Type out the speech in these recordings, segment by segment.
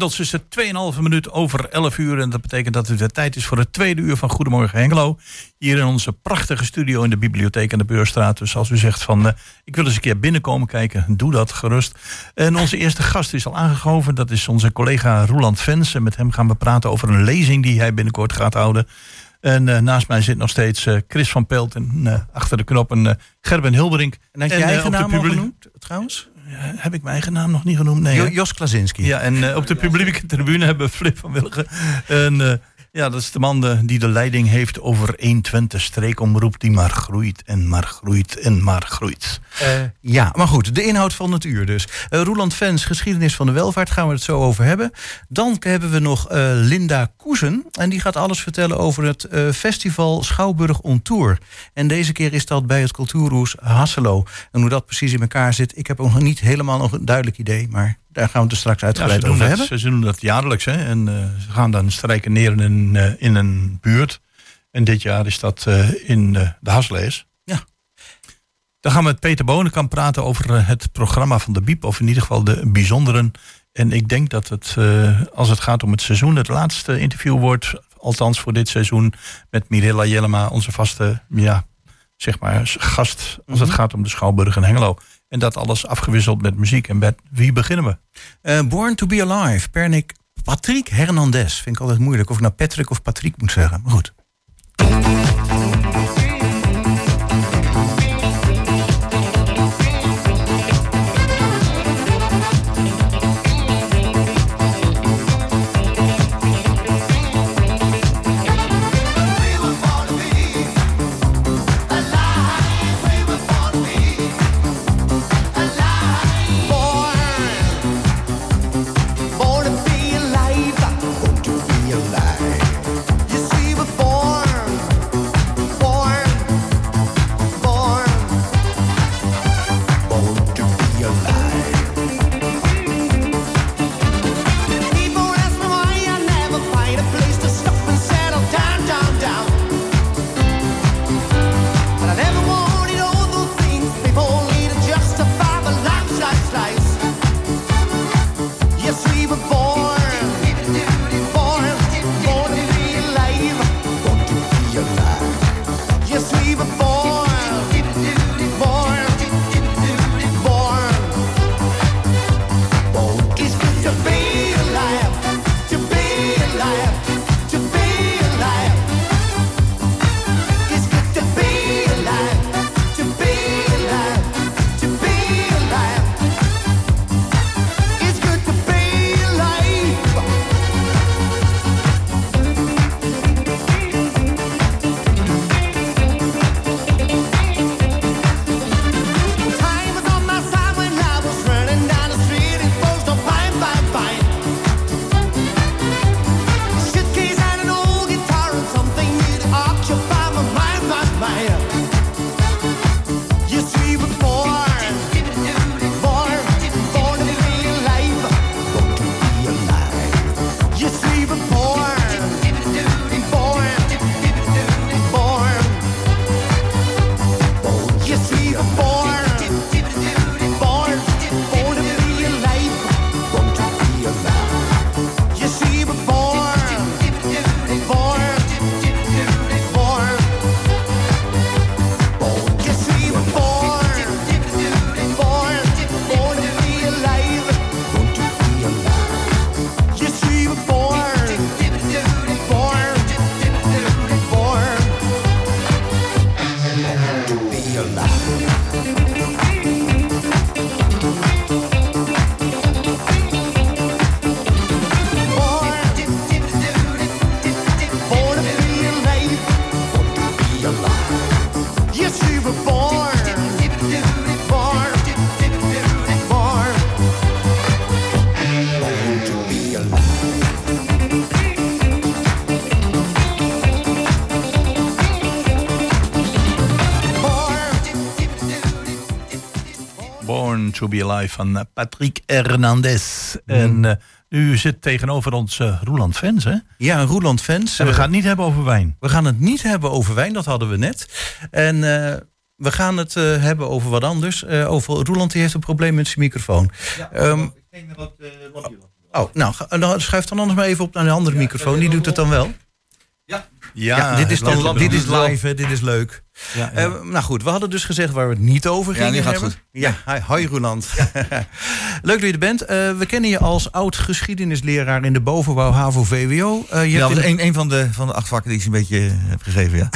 Inmiddels is het 2,5 minuut over 11 uur. En dat betekent dat het de tijd is voor het tweede uur van Goedemorgen Hengelo. Hier in onze prachtige studio in de bibliotheek aan de Beurstraat. Dus als u zegt van uh, ik wil eens een keer binnenkomen kijken, doe dat gerust. En onze eerste gast is al aangegoven. Dat is onze collega Roland Vens. En met hem gaan we praten over een lezing die hij binnenkort gaat houden. En uh, naast mij zit nog steeds uh, Chris van Pelt en achter de knoppen Gerben Hilberink. En heb je eigen naam al genoemd trouwens? Heb ik mijn eigen naam nog niet genoemd? Nee, Jos Klasinski. Ja, en uh, op de publieke tribune hebben Flip van Willigen. En uh, ja, dat is de man die de leiding heeft over 120 streekomroep die maar groeit en maar groeit en maar groeit. Uh, ja, maar goed, de inhoud van het uur dus. Uh, Roland Vens, geschiedenis van de welvaart, gaan we het zo over hebben. Dan hebben we nog uh, Linda Koesen en die gaat alles vertellen over het festival Schouwburg on Tour. En deze keer is dat bij het Cultuurhoes Hasselo. En hoe dat precies in elkaar zit, ik heb nog niet helemaal nog een duidelijk idee, maar daar gaan we het er straks uitgebreid ja, over dat, hebben. Ze doen dat jaarlijks. Hè? En uh, ze gaan dan strijken neer in een, uh, in een buurt. En dit jaar is dat uh, in de Haslees. Ja. Dan gaan we met Peter Bonenkamp praten over het programma van de BIEB. Of in ieder geval de bijzonderen. En ik denk dat het, als het gaat om het seizoen, het laatste interview wordt. Althans voor dit seizoen. Met Mirella Jellema, onze vaste ja, zeg maar, gast. Als mm -hmm. het gaat om de Schouwburg en Hengelo. En dat alles afgewisseld met muziek. En met wie beginnen we? Uh, Born to be Alive, Pernik Patrick Hernandez. Vind ik altijd moeilijk of ik nou Patrick of Patrick moet zeggen. Maar goed. To Be Alive van Patrick Hernandez. Mm. En uh, u zit tegenover ons uh, Roeland Vens, hè? Ja, Roeland Vens. En we gaan het niet hebben over wijn. We gaan het niet hebben over wijn, dat hadden we net. En uh, we gaan het hebben over wat anders. over Roeland die heeft een probleem met zijn microfoon. Ja, um, ik denk dat uh, Oh, nou, schuif dan anders maar even op naar de andere microfoon. Die doet het dan wel. Ja, dit is, dan, dit is live, hè, dit is leuk. Ja, Eh, nou goed, we hadden dus gezegd waar we het niet over Ja, gingen nu gaat hebben. het Ja, hi. Leuk dat je er bent. Eh, we kennen je als oud geschiedenisleraar in de bovenbouw HAVO VWO. Eh, je Ja, dat is een, een van, de, van de acht vakken die ik een beetje heb gegeven, ja.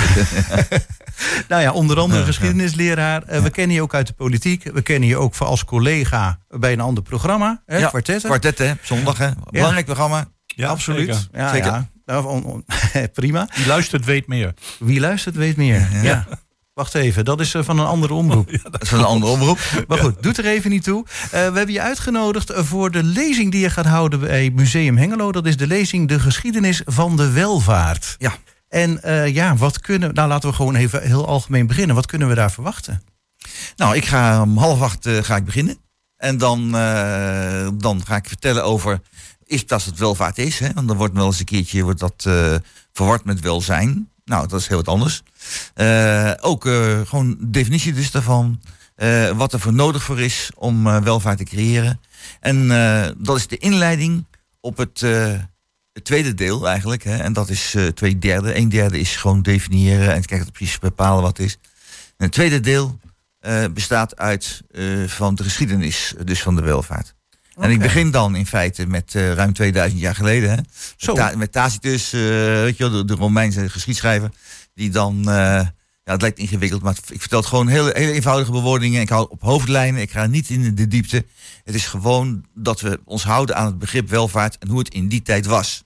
nou ja, onder andere Ja, ja. geschiedenisleraar. We kennen je ook uit de politiek. We kennen je ook als collega bij een ander programma. Hè, Ja. Kwartet, hè? Zondag, hè? Belangrijk programma. Ja, Absoluut. zeker. Ja, Zeker. Ja. Nou, on- on- prima. Die luistert, weet meer. Wie luistert weet meer. Ja. Wacht even, dat is eh, van een andere omroep. Dat is van een andere omroep. Maar goed, doet er even niet toe. Eh, we hebben je uitgenodigd eh, voor de lezing die je gaat houden bij Museum Hengelo. Dat is de lezing De Geschiedenis van de Welvaart. Ja. En ja, wat kunnen... Nou, laten we gewoon even heel algemeen beginnen. Wat kunnen we daar verwachten? Nou, ik ga om half acht ga ik beginnen. En dan, dan ga ik vertellen over... Is dat het welvaart is? Hè? Want dan wordt wel eens een keertje wordt dat, eh, verward met welzijn. Nou, dat is heel wat anders. Eh, ook eh, gewoon definitie dus daarvan. wat er voor nodig voor is om welvaart te creëren. En dat is de inleiding op het, tweede deel eigenlijk. Hè? En dat is twee derde. Een derde is gewoon definiëren en kijken precies bepalen wat het is. En het tweede deel bestaat uit van de geschiedenis, dus van de welvaart. En ik begin dan in feite met eh, ruim 2000 jaar geleden. Hè? Zo. Met, Ta- met Tacitus, eh, weet je wel, de, de Romeinse geschiedschrijver. Die dan, eh, ja, het lijkt ingewikkeld, maar ik vertel het gewoon hele, hele eenvoudige bewoordingen. Ik hou op hoofdlijnen, ik ga niet in de diepte. Het is gewoon dat we ons houden aan het begrip welvaart en hoe het in die tijd was.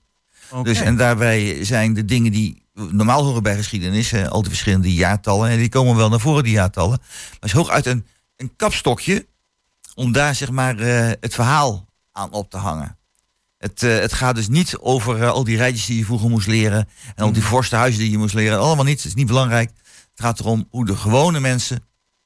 Dus, en daarbij zijn de dingen die normaal horen bij geschiedenis, al die verschillende jaartallen, en die komen wel naar voren, die jaartallen. Maar het is hooguit een, een kapstokje om daar zeg maar eh, het verhaal aan op te hangen. Het, eh, het gaat dus niet over eh, al die rijtjes die je vroeger moest leren en al die vorstenhuizen die je moest leren. Allemaal niet, het is niet belangrijk. Het gaat erom hoe de gewone mensen,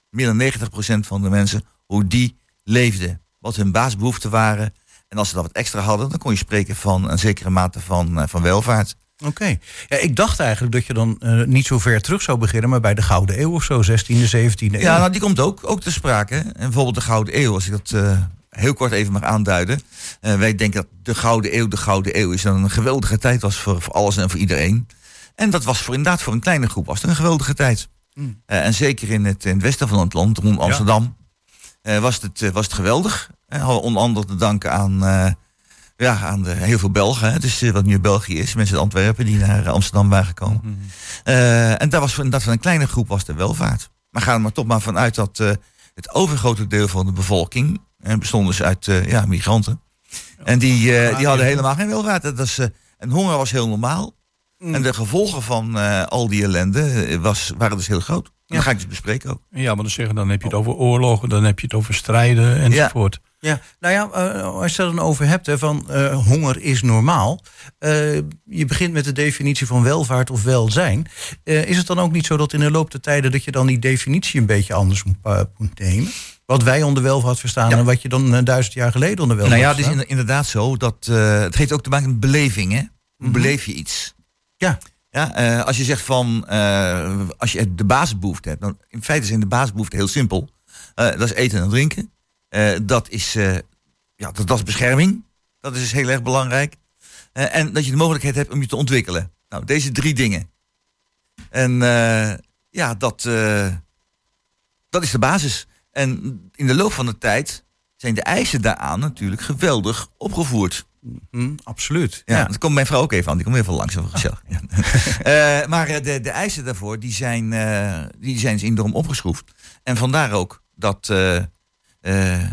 meer dan 90% van de mensen, hoe die leefden. Wat hun baasbehoeften waren. En als ze dat wat extra hadden, dan kon je spreken van een zekere mate van, van welvaart. Oké. Ja, ik dacht eigenlijk dat je dan eh, niet zo ver terug zou beginnen... maar bij de Gouden Eeuw of zo, 16e, 17e eeuw. Ja, nou, die komt ook, ook te sprake. En bijvoorbeeld de Gouden Eeuw, als ik dat eh, heel kort even mag aanduiden. Eh, wij denken dat de Gouden Eeuw de Gouden Eeuw is. Het een geweldige tijd was voor, voor alles en voor iedereen. En dat was voor, inderdaad voor een kleine groep was het een geweldige tijd. Mm. Eh, en zeker in het, in het westen van het land, rond Amsterdam, was, het, was het geweldig. We onder andere te danken aan, ja, aan de, heel veel Belgen. Hè. Dus eh, wat nu België is, mensen uit Antwerpen die naar Amsterdam waren gekomen. Mhm. Eh, en daar was voor, inderdaad van een kleine groep was de welvaart. Maar ga er maar toch maar vanuit dat eh, het overgrote deel van de bevolking eh, bestond dus uit eh, ja, migranten. En die, eh, die hadden helemaal geen welvaart. Dat was, eh, en honger was heel normaal. Mm. En de gevolgen van eh, al die ellende eh, was, waren dus heel groot. En Dat ga ik dus bespreken ook. Ja, maar dan zeggen dan heb je het over oorlogen, dan heb je het over strijden enzovoort. Ja, nou ja, eh, als je het dan over hebt, hè, van eh, honger is normaal. Eh, je begint met de definitie van welvaart of welzijn. Is het dan ook niet zo dat in de loop der tijden... dat je dan die definitie een beetje anders moet, moet nemen? Wat wij onder welvaart verstaan Ja. en wat je dan duizend jaar geleden onder welvaart Nou ja, het is in- inderdaad zo dat het heeft ook te maken met beleving. Hè? Hoe Mhm. beleef je iets? Ja. Ja, als je zegt van, als je de basisbehoeften hebt, dan in feite zijn de basisbehoeften heel simpel. Dat is eten en drinken. Eh, dat, is, eh, ja, dat, dat is bescherming. Dat is dus heel erg belangrijk. Eh, en dat je de mogelijkheid hebt om je te ontwikkelen. Nou, deze drie dingen. En ja, dat, dat is de basis. En in de loop van de tijd zijn de eisen daaraan natuurlijk geweldig opgevoerd. Hm, absoluut. Ja, Ja. dat komt mijn vrouw ook even aan. Die komt even langs. Even gezellig. Ja. Maar de, de eisen daarvoor, die zijn, eh, die zijn enorm opgeschroefd. En vandaar ook dat eh,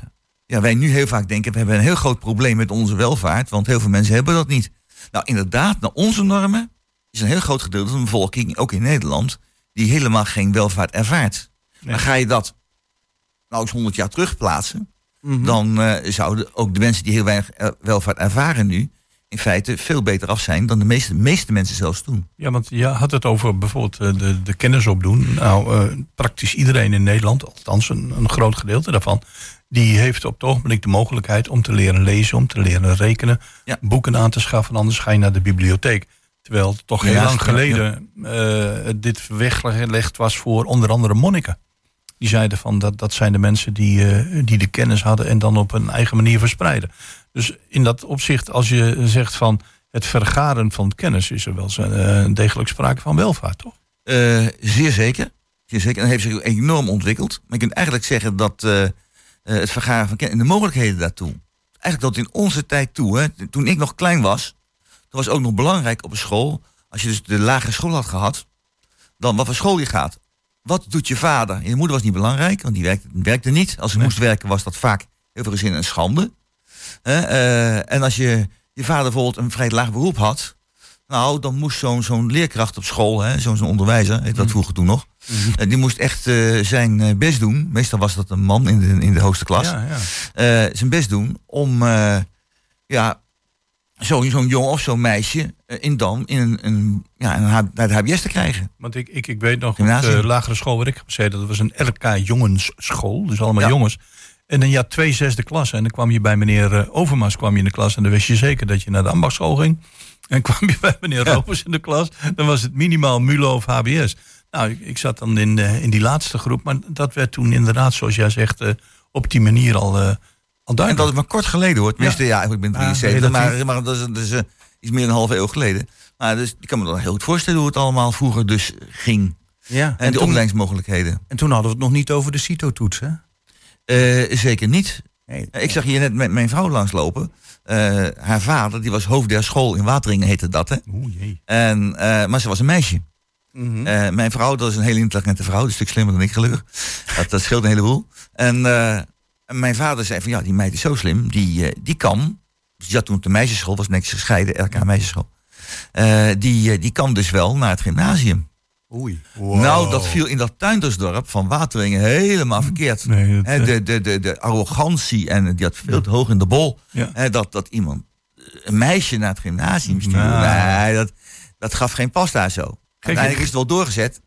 ja, wij nu heel vaak denken... we hebben een heel groot probleem met onze welvaart... want heel veel mensen hebben dat niet. Nou, inderdaad, naar onze normen... is een heel groot gedeelte van de bevolking, ook in Nederland... die helemaal geen welvaart ervaart. Nee. Maar ga je dat nou eens 100 jaar terugplaatsen Mhm. dan eh, zouden ook de mensen die heel weinig eh, welvaart ervaren nu, in feite veel beter af zijn dan de meeste, meeste mensen zelfs toen. Ja, want je had het over bijvoorbeeld eh, de, de kennis opdoen. Nou, eh, praktisch iedereen in Nederland, althans een, een groot gedeelte daarvan, die heeft op het ogenblik de mogelijkheid om te leren lezen, om te leren rekenen, Ja. boeken aan te schaffen, anders ga je naar de bibliotheek. Terwijl het toch heel Ja, lang ja, geleden eh, dit weggelegd was voor onder andere monniken. Die zeiden van dat, dat zijn de mensen die, eh, die de kennis hadden en dan op een eigen manier verspreiden. Dus in dat opzicht, als je zegt van het vergaren van kennis, is er wel uh, degelijk sprake van welvaart, toch? Uh, zeer zeker. Zeer zeker. En dat heeft zich enorm ontwikkeld. Maar je kunt eigenlijk zeggen dat het vergaren van kennis en de mogelijkheden daartoe. Eigenlijk tot in onze tijd toe. Hè, toen ik nog klein was, toen was ook nog belangrijk op een school. Als je dus de lagere school had gehad, dan wat voor school je gaat. Wat doet je vader? Je moeder was niet belangrijk, want die werkte, werkte niet. Als ze moest werken was dat vaak heel veel gezin een schande. Uh, en als je, je vader bijvoorbeeld een vrij laag beroep had... Nou, dan moest zo'n zo'n leerkracht op school, zo'n zo'n onderwijzer, heet dat mm. vroeger toen nog, mm die moest echt uh, zijn best doen. Meestal was dat een man in de, in de hoogste klas. Ja, ja. Uh, zijn best doen om ja, zo'n zo'n jongen of zo'n meisje eh, in dan in een, een, ja, een, naar de HBS te krijgen. Want ik, ik, ik weet nog, op de lagere school waar ik gezeten, dat was een LK jongensschool, dus allemaal jongens. En dan ja, twee zesde klassen. En dan kwam je bij meneer uh, Overmars kwam je in de klas. En dan wist je zeker dat je naar de ambachtschool ging. En kwam je bij meneer ja. Rovers in de klas. Dan was het minimaal MULO of HBS. Nou, ik, ik zat dan in, uh, in die laatste groep. Maar dat werd toen inderdaad, zoals jij zegt, uh, op die manier al en dat is maar kort geleden hoor. Tenminste, ja, ja ik ben 73, ah, maar, maar dat is, dat is uh, iets meer dan een halve eeuw geleden. Maar dus, ik kan me dan heel goed voorstellen hoe het allemaal vroeger dus ging. Ja, en, en de opleidingsmogelijkheden. En toen hadden we het nog niet over de CITO-toets, hè? Uh, zeker niet. Nee, ik zag hier net met mijn vrouw langslopen. Uh, haar vader, die was hoofd der school in Wateringen, heette dat, hè? Oeh, jee. En, maar ze was een meisje. Mm -hmm. mijn vrouw, dat is een hele intelligente vrouw, een stuk slimmer dan ik gelukkig. Dat, dat scheelt een heleboel. En en mijn vader zei van ja, die meid is zo slim, die, uh, die kan. Die zat toen op de meisjesschool, was niks gescheiden, RK meisjesschool. Uh, die, uh, die kan dus wel naar het gymnasium. Oei. Nou, dat viel in dat tuindersdorp van Wateringen helemaal verkeerd. Nee, dat, de, de, de, de arrogantie en die had veel te hoog in de bol. Ja. dat, dat iemand, een meisje naar het gymnasium stuurde. Nou. Nee, dat, dat gaf geen pas daar zo. Uiteindelijk is het wel doorgezet.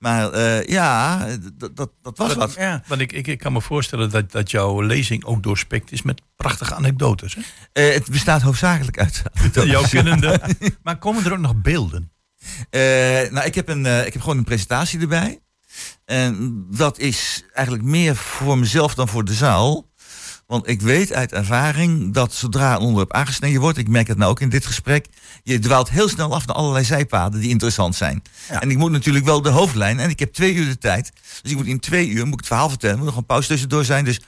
Maar uh, ja, dat, dat, dat was wat. Ja. Want ik, ik, ik kan me voorstellen dat, dat jouw lezing ook doorspekt is met prachtige anekdotes. Hè? Uh, het bestaat hoofdzakelijk uit Jouw kennende. maar komen er ook nog beelden? Uh, nou, ik heb, een, ik heb gewoon een presentatie erbij. En dat is eigenlijk meer voor mezelf dan voor de zaal. Want ik weet uit ervaring dat zodra een onderwerp aangesneden wordt, ik merk het nou ook in dit gesprek, je dwaalt heel snel af naar allerlei zijpaden die interessant zijn. En ik moet natuurlijk wel de hoofdlijn, en ik heb twee uur de tijd. Dus ik moet in twee uur moet ik het verhaal vertellen, moet nog een pauze tussendoor zijn. Dus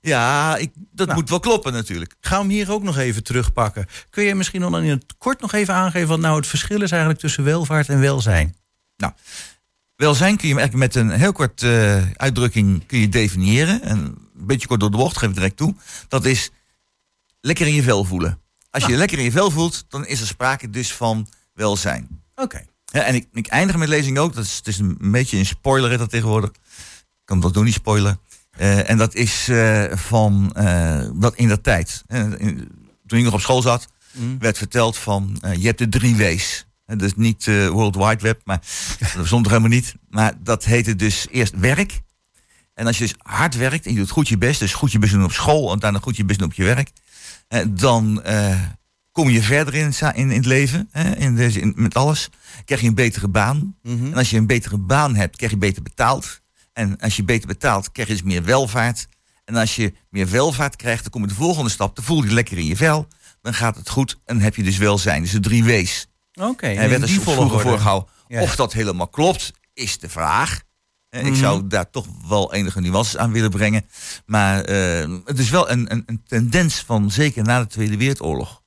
ja, ik, dat nou. moet wel kloppen natuurlijk. Ga hem hier ook nog even terugpakken. Kun je misschien nog in het kort nog even aangeven wat nou het verschil is eigenlijk tussen welvaart en welzijn? Nou, welzijn kun je eigenlijk met een heel kort uh, uitdrukking kun je definiëren. En een beetje kort door de bocht, geef ik direct toe. Dat is lekker in je vel voelen. Als je je lekker in je vel voelt, dan is er sprake dus van welzijn. Oké. Ja, en ik, ik eindig met lezing ook. Dat is, het is een beetje een spoiler dat tegenwoordig. Ik kan dat doen, niet spoilen. Uh, en dat is uh, van uh, dat in dat tijd. toen ik nog op school zat, mm. werd verteld van je hebt de drie W's. Dus niet World Wide Web, maar dat bestond er helemaal niet. Maar dat heette dus eerst werk. En als je dus hard werkt en je doet goed je best, dus goed je best doen op school en daarna goed je best doen op je werk, eh, dan uh, kom je verder in, in, in het leven, hè, in deze, in, met alles. Krijg je een betere baan. Mm -hmm. En als je een betere baan hebt, krijg je beter betaald. En als je beter betaalt, krijg je dus meer welvaart. En als je meer welvaart krijgt, dan kom je de volgende stap. Dan voel je lekker in je vel. Dan gaat het goed en heb je dus welzijn. Dus de drie W's. Oké. Okay, en werd er vroeger voorgehouden. Ja. Of dat helemaal klopt, is de vraag. Mm Ik zou mhm. daar toch wel enige nuances aan willen brengen. Maar uh, het is wel een, een, een, tendens van, zeker na de Tweede Wereldoorlog.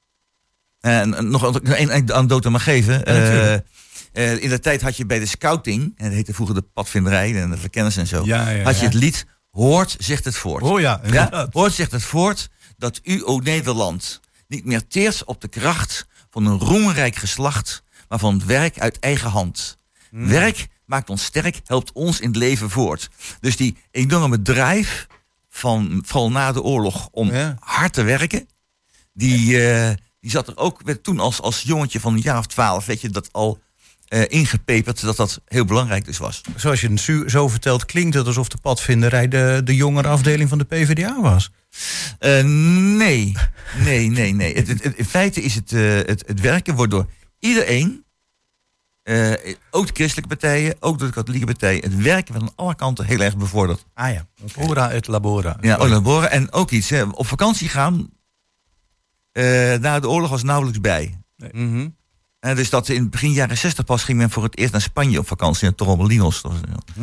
En nog een anekdote maar geven. Uh, uh, in de tijd had je bij de scouting, en dat heette vroeger de padvinderij en de verkenners en zo, ja, ja, had je het lied Hoort zegt het voort. Oh ja, ja, Hoort zegt het voort dat u, o Nederland, niet meer teert op de kracht van een roemrijk geslacht, maar van het werk uit eigen hand. Mm. Werk maakt ons sterk, helpt ons in het leven voort. Dus die enorme drijf van vooral na de oorlog om hard te werken, die, uh, die zat er ook werd toen als, als jongetje van een jaar of twaalf, weet je, dat al uh, ingepeperd dat dat heel belangrijk dus was. Zoals je het zo vertelt, klinkt het alsof de padvinderij de, de jongere afdeling van de PvdA was. Uh, nee, nee, nee, nee. het, het, in feite is het, het, het werken wordt door iedereen Eh, ook de christelijke partijen, ook de katholieke partijen. Het werken werd aan alle kanten heel erg bevorderd. Ah ja. Ora et labora. Ja, oh, laboren. En ook iets, hè, op vakantie gaan. eh, na de oorlog was nauwelijks bij. Mhm. Eh, dus dat in begin jaren 60 pas ging men voor het eerst naar Spanje op vakantie. Naar Torremolinos. Eh,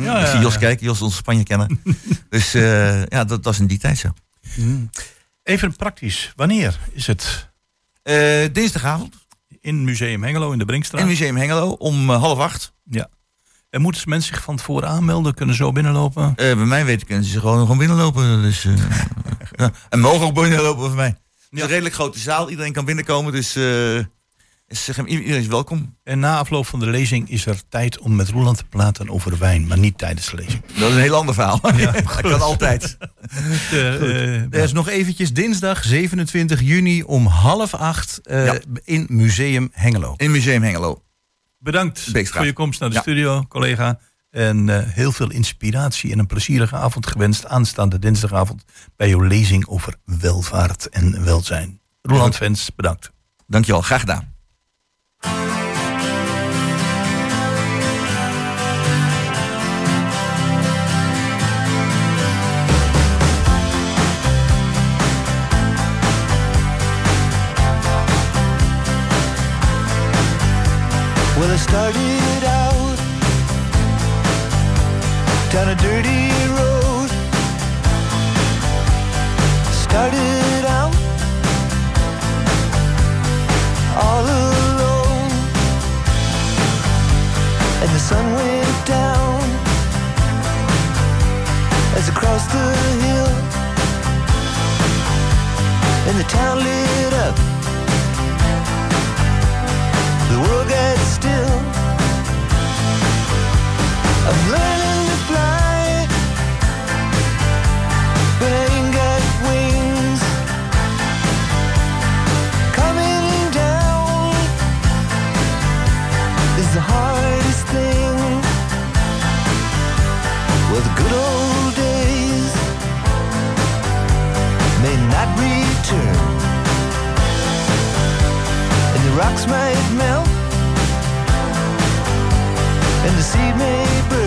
Ja, ik zie ja, Jos kijken, Jos onze Spanje kennen. dus eh, ja, dat was in die tijd zo. Even praktisch. Wanneer is het? Eh, dinsdagavond In Museum Hengelo in de Brinkstraat. in Museum Hengelo om eh, half acht. Ja. En moeten mensen zich van tevoren aanmelden? Kunnen zo binnenlopen? Eh, bij mij weten kunnen ze gewoon, gewoon binnenlopen. Dus, ja. En mogen ook binnenlopen voor mij. Het is een redelijk grote zaal. Iedereen kan binnenkomen. Dus eh, is, iedereen is welkom. En na afloop van de lezing is er tijd om met Roland te praten over wijn, maar niet tijdens de lezing. Dat is een heel ander verhaal. dat kan altijd. Eh, eh, Er is nog eventjes dinsdag 27 juni om half acht eh, Ja. in Museum Hengelo. In Museum Hengelo. bedankt Beekstraat. voor je komst naar de Ja. studio, collega. En heel veel inspiratie en een plezierige avond gewenst aanstaande dinsdagavond bij jouw lezing over welvaart en welzijn. Roland Vens, bedankt. Dankjewel, graag gedaan. Well, I started out down a dirty road. Started sun went down. As I crossed the hill, and the town lit up rocks might melt, and the seed may burn.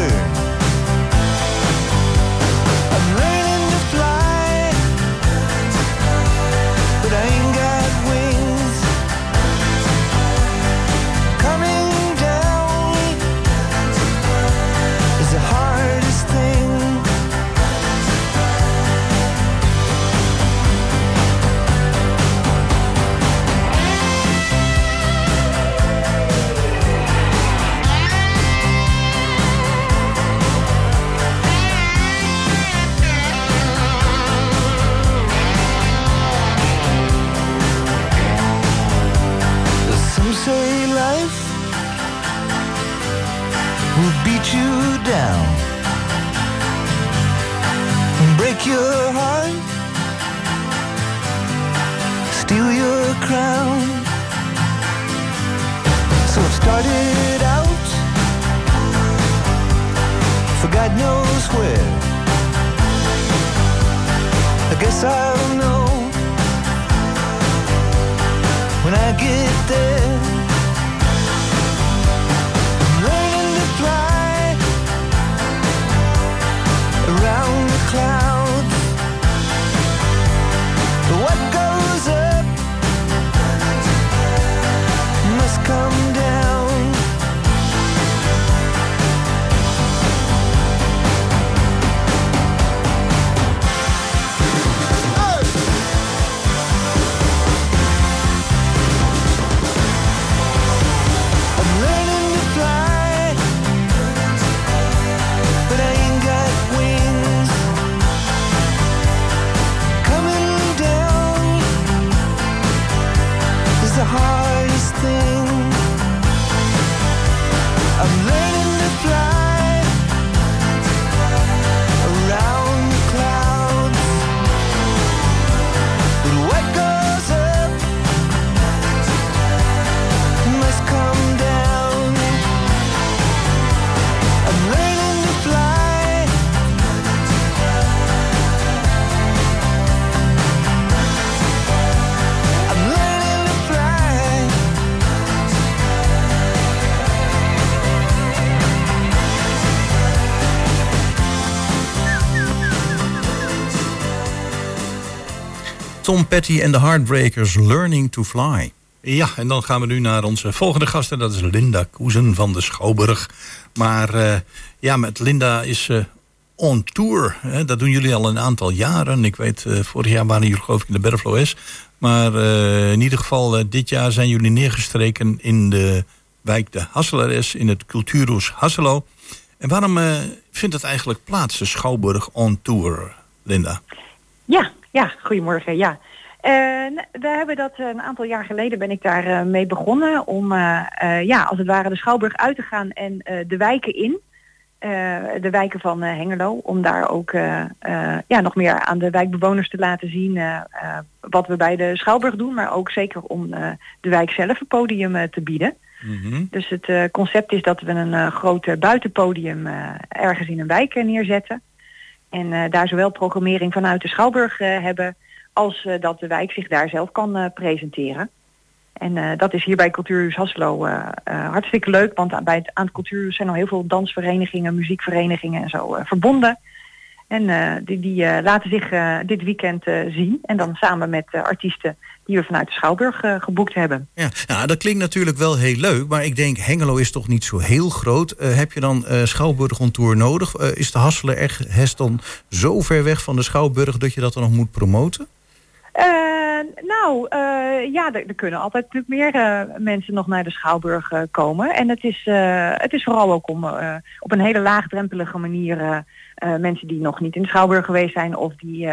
Tom Petty en de Heartbreakers, Learning to Fly. Ja, en dan gaan we nu naar onze volgende gast. En dat is Linda Koezen van de Schouwburg. Maar eh, ja, met Linda is eh, on tour. Hè. Dat doen jullie al een aantal jaren. Ik weet, eh, vorig jaar waren jullie geloof ik in de Berflo S. Maar eh, in ieder geval, dit jaar zijn jullie neergestreken in de wijk de Hasselares. In het Cultuurhuis Hasselo. En waarom eh, vindt het eigenlijk plaats, de Schouwburg on tour, Linda? Ja, ja, goedemorgen. Ja. We hebben dat eh, een aantal jaar geleden ben ik daar eh, mee begonnen om eh, ja, als het ware de Schouwburg uit te gaan en de wijken in. de wijken van Hengelo, om daar ook ja, nog meer aan de wijkbewoners te laten zien wat we bij de Schouwburg doen, maar ook zeker om de wijk zelf een podium te bieden. Mhm. Dus het concept is dat we een groot buitenpodium ergens in een wijk neerzetten. En eh, daar zowel programmering vanuit de Schouwburg eh, hebben, als eh, dat de wijk zich daar zelf kan presenteren. En dat is hier bij Cultuurhuis Hasselo hartstikke leuk, want aan- bij het, aan het Cultuurhuis zijn al heel veel dansverenigingen, muziekverenigingen en zo verbonden. En die, die laten zich dit weekend zien. En dan samen met artiesten die we vanuit de Schouwburg eh, geboekt hebben. Ja, nou, dat klinkt natuurlijk wel heel leuk, maar ik denk Hengelo is toch niet zo heel groot. Eh, heb je dan eh Schouwburg on tour nodig? Is de Hasselen echt Hest dan zo ver weg van de Schouwburg dat je dat dan nog moet promoten? Nou, ja, er, er kunnen altijd natuurlijk meer mensen nog naar de Schouwburg komen. En het is, eh, het is vooral ook om op een hele laagdrempelige manier mensen die nog niet in de Schouwburg geweest zijn of die,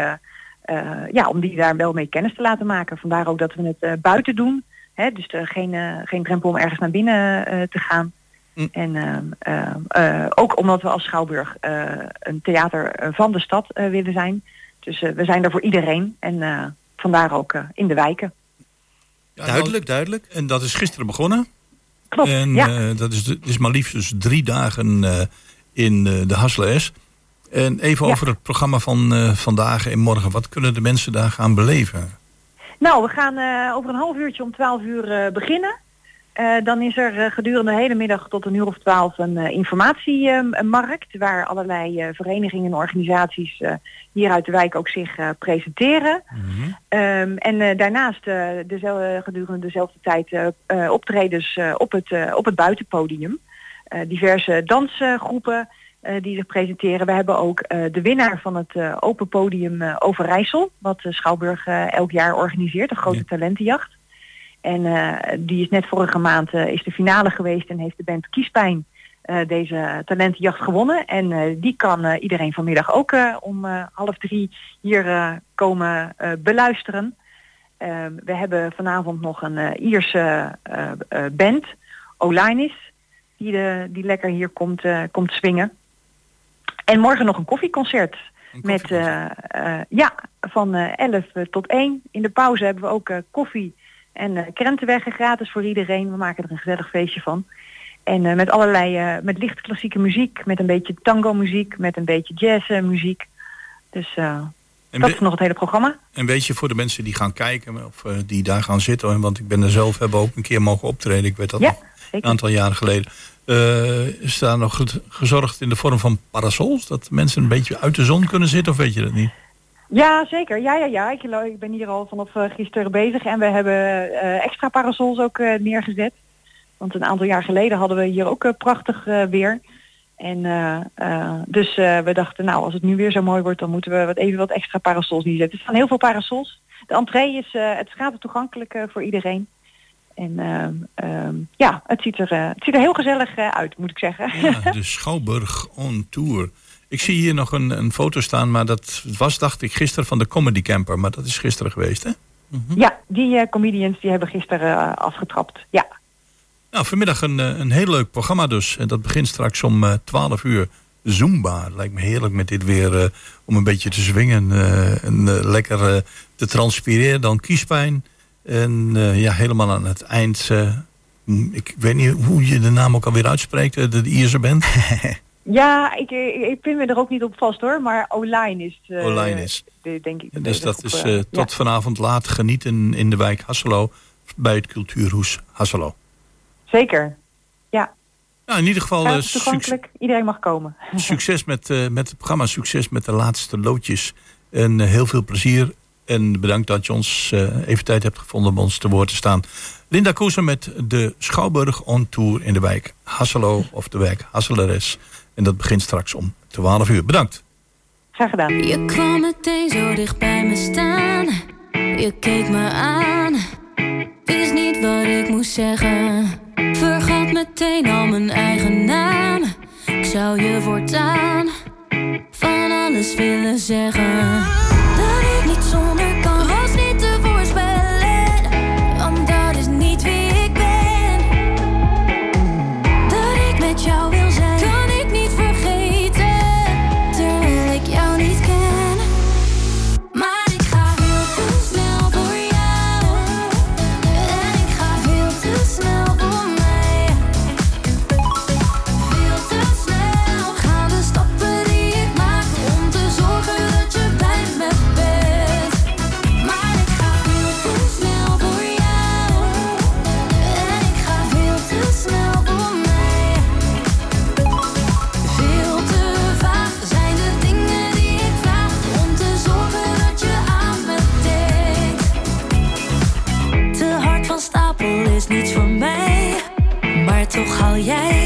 ja, om die daar wel mee kennis te laten maken. Vandaar ook dat we het eh, buiten doen. Hè? Dus er geen, eh, geen drempel om ergens naar binnen eh, te gaan. Mm. En ehm, ehm, eh, ook omdat we als Schouwburg eh, een theater eh, van de stad eh, willen zijn. Dus eh, we zijn er voor iedereen. En eh, vandaar ook eh, in de wijken. Ja, duidelijk, duidelijk. En dat is gisteren begonnen. Klopt, En ja. eh, dat is, is maar liefst dus drie dagen eh, in eh, de Hasselaars. En even Ja. over het programma van eh, vandaag en morgen. Wat kunnen de mensen daar gaan beleven? Nou, we gaan eh, over een half uurtje om 12 uur eh, beginnen. Dan is er gedurende de hele middag tot een uur of twaalf een informatiemarkt. waar allerlei verenigingen en organisaties hier uit de wijk ook zich presenteren. Ehm, en daarnaast dezelfde, gedurende dezelfde tijd optredens op, het, op het buitenpodium. Diverse dansgroepen die zich presenteren. We hebben ook eh, de winnaar van het eh, open podium eh, Overijssel, wat Schouwburg eh, elk jaar organiseert, een grote Ja. talentenjacht. En eh, die is net vorige maand eh, is de finale geweest en heeft de band Kiespijn eh, deze talentenjacht gewonnen. En eh, die kan eh, iedereen vanmiddag ook eh, om eh, half drie hier eh, komen eh, beluisteren. Eh, we hebben vanavond nog een eh, Ierse eh, eh, band, Olinis, die, de, die lekker hier komt, eh, komt swingen. En morgen nog een koffieconcert. Een Met, eh, eh, ja, van eh 11 tot 1. In de pauze hebben we ook eh, koffie en eh krentenweggen gratis voor iedereen. We maken er een gezellig feestje van. En eh, met allerlei, eh, met licht klassieke muziek, met een beetje tango muziek, met een beetje jazz eh, muziek. Dus eh, en, dat is nog het hele programma. en weet je voor de mensen die gaan kijken of eh, die daar gaan zitten. Want ik ben er zelf hebben ook een keer mogen optreden. Ik weet dat Ja, nog een aantal jaren geleden. Eh, is daar nog goed gezorgd in de vorm van parasols? Dat mensen een beetje uit de zon kunnen zitten of weet je dat niet? Ja, zeker. Ja, ja, ja. Ik, ik ben hier al vanaf eh, gisteren bezig en we hebben eh, extra parasols ook neergezet. Want een aantal jaar geleden hadden we hier ook prachtig weer. En dus we dachten, nou, als het nu weer zo mooi wordt, dan moeten we wat even wat extra parasols neerzetten. Er staan heel veel parasols. De entree is, het is gratis toegankelijk voor iedereen. En ehm, ehm, ja, het ziet, er, eh, het ziet er heel gezellig eh, uit, moet ik zeggen. Ja, de Schouwburg on Tour. Ik zie hier nog een, een foto staan, maar dat was, dacht ik, gisteren van de Comedy Camper. Maar dat is gisteren geweest, hè? ja, die eh, comedians die hebben gisteren afgetrapt. Ja. Nou, vanmiddag een, een heel leuk programma dus. En dat begint straks om eh 12 uur. Zumba. Lijkt me heerlijk met dit weer om een beetje te zwingen. en lekker te transpireren. Dan kiespijn. En eh, ja, helemaal aan het eind. eh, hm, ik weet niet hoe je de naam ook alweer uitspreekt. eh, de, de Ierse band. Ja, ik, ik, ik vind me er ook niet op vast hoor, maar online is Online is. de- denk ik. de Dus dat op, is tot ja. vanavond laat genieten in de wijk Hasselo. Bij het cultuurhoes Hasselo. Zeker. Ja, Nou, in ieder geval succes, toegankelijk. Iedereen mag komen. succes met, met het programma. Succes met de laatste loodjes. En heel veel plezier. En bedankt dat je ons eh, even tijd hebt gevonden om ons te woord te staan. Linda Koeser met de Schouwburg on Tour in de wijk Hasselo of de wijk Hasseleres. En dat begint straks om 12 uur. Bedankt. Graag gedaan. Je kwam meteen zo dicht bij me staan. Je keek me aan. Wist niet wat ik moest zeggen. Vergat meteen al mijn eigen naam. Ik zou je voortaan van alles willen zeggen. Dat jij